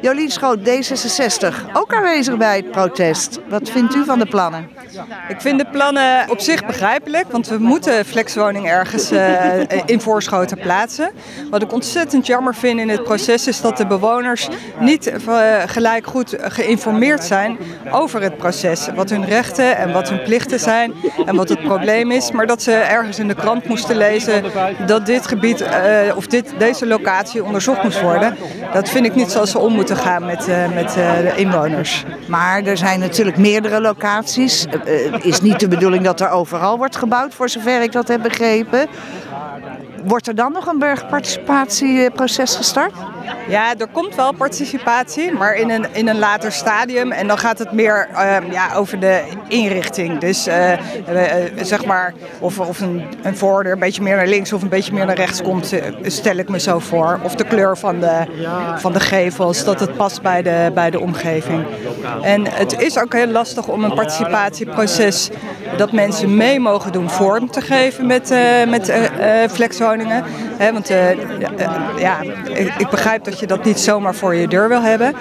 Jolien Schoot, D66, ook aanwezig bij het protest. Wat vindt u van de plannen? Ik vind de plannen op zich begrijpelijk, want we moeten flexwoning ergens uh, in Voorschoten plaatsen. Wat ik ontzettend jammer vind in het proces is dat de bewoners niet uh, gelijk goed geïnformeerd zijn over het proces. Wat hun rechten en wat hun plichten zijn en wat het probleem is. Maar dat ze ergens in de krant moesten lezen dat dit gebied of dit, deze locatie onderzocht moest worden. Dat vind ik niet zoals ze om moeten gaan met, met de inwoners. Maar er zijn natuurlijk meerdere locaties. Het is niet de bedoeling dat er overal wordt gebouwd, voor zover ik dat heb begrepen. Wordt er dan nog een burgerparticipatieproces gestart? Ja, er komt wel participatie, maar in een, in een later stadium. En dan gaat het meer uh, ja, over de inrichting. Dus uh, uh, zeg maar, of, of een, een voordeur een beetje meer naar links of een beetje meer naar rechts komt, stel ik me zo voor. Of de kleur van de, van de gevels, dat het past bij de, bij de omgeving. En het is ook heel lastig om een participatieproces dat mensen mee mogen doen vorm te geven met, met flexwoningen. Want ja, ik begrijp dat je dat niet zomaar voor je deur wil hebben.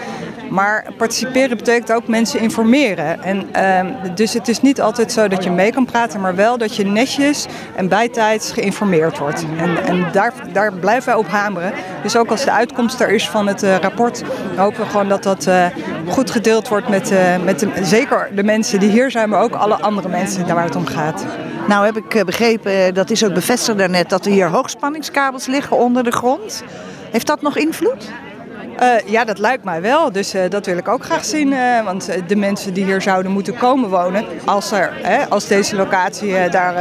Maar participeren betekent ook mensen informeren. En, uh, dus het is niet altijd zo dat je mee kan praten, maar wel dat je netjes en bijtijds geïnformeerd wordt. En, en daar, daar blijven wij op hameren. Dus ook als de uitkomst er is van het uh, rapport, hopen we gewoon dat dat uh, goed gedeeld wordt met, met de, zeker de mensen die hier zijn, maar ook alle andere mensen daar waar het om gaat. Nou heb ik begrepen, dat is ook bevestigd daarnet, dat er hier hoogspanningskabels liggen onder de grond. Heeft dat nog invloed? Uh, ja, dat lijkt mij wel. Dus uh, dat wil ik ook graag zien. Uh, want de mensen die hier zouden moeten komen wonen, als, er, als deze locatie daar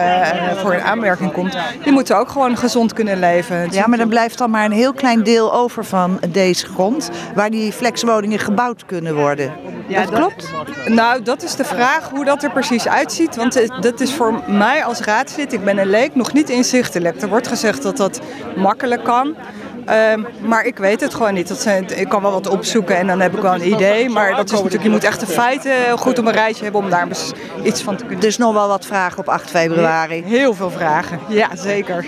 voor in aanmerking komt, die moeten ook gewoon gezond kunnen leven. Ja, maar dan blijft dan maar een heel klein deel over van deze grond, waar die flexwoningen gebouwd kunnen worden. Ja, dat, dat klopt? Nou, dat is de vraag hoe dat er precies uitziet. Want dat is voor mij als raadslid, ik ben een leek, nog niet inzichtelijk. Er wordt gezegd dat dat makkelijk kan. Um, maar ik weet het gewoon niet. Dat zijn, ik kan wel wat opzoeken en dan heb ik wel een idee. Maar dat is natuurlijk, je moet echt de feiten goed op een rijtje hebben om daar iets van te kunnen. Dus nog wel wat vragen op 8 februari. Heel veel vragen, ja zeker.